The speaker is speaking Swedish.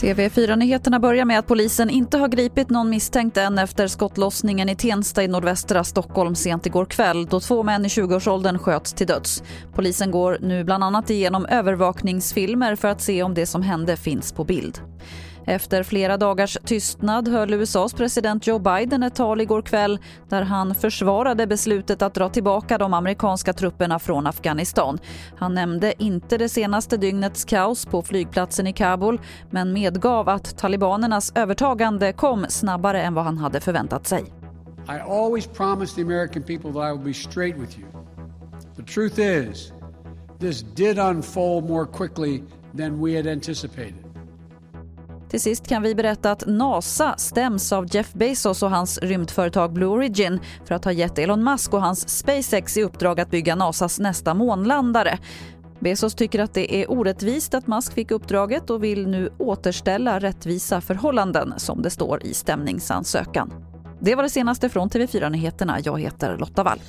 TV4-nyheterna börjar med att polisen inte har gripit någon misstänkt än efter skottlossningen i Tensta i nordvästra Stockholm sent igår kväll då två män i 20-årsåldern sköts till döds. Polisen går nu bland annat igenom övervakningsfilmer för att se om det som hände finns på bild. Efter flera dagars tystnad höll USAs president Joe Biden ett tal igår kväll där han försvarade beslutet att dra tillbaka de amerikanska trupperna från Afghanistan. Han nämnde inte det senaste dygnets kaos på flygplatsen i Kabul men medgav att talibanernas övertagande kom snabbare än vad han hade förväntat sig. I always promised the American people that I would be straight with you. The truth is, this did unfold more quickly than we had anticipated. Till sist kan vi berätta att NASA stäms av Jeff Bezos och hans rymdföretag Blue Origin för att ha gett Elon Musk och hans SpaceX i uppdrag att bygga NASAs nästa månlandare. Bezos tycker att det är orättvist att Musk fick uppdraget och vill nu återställa rättvisa förhållanden som det står i stämningsansökan. Det var det senaste från TV4 Nyheterna. Jag heter Lotta Wall.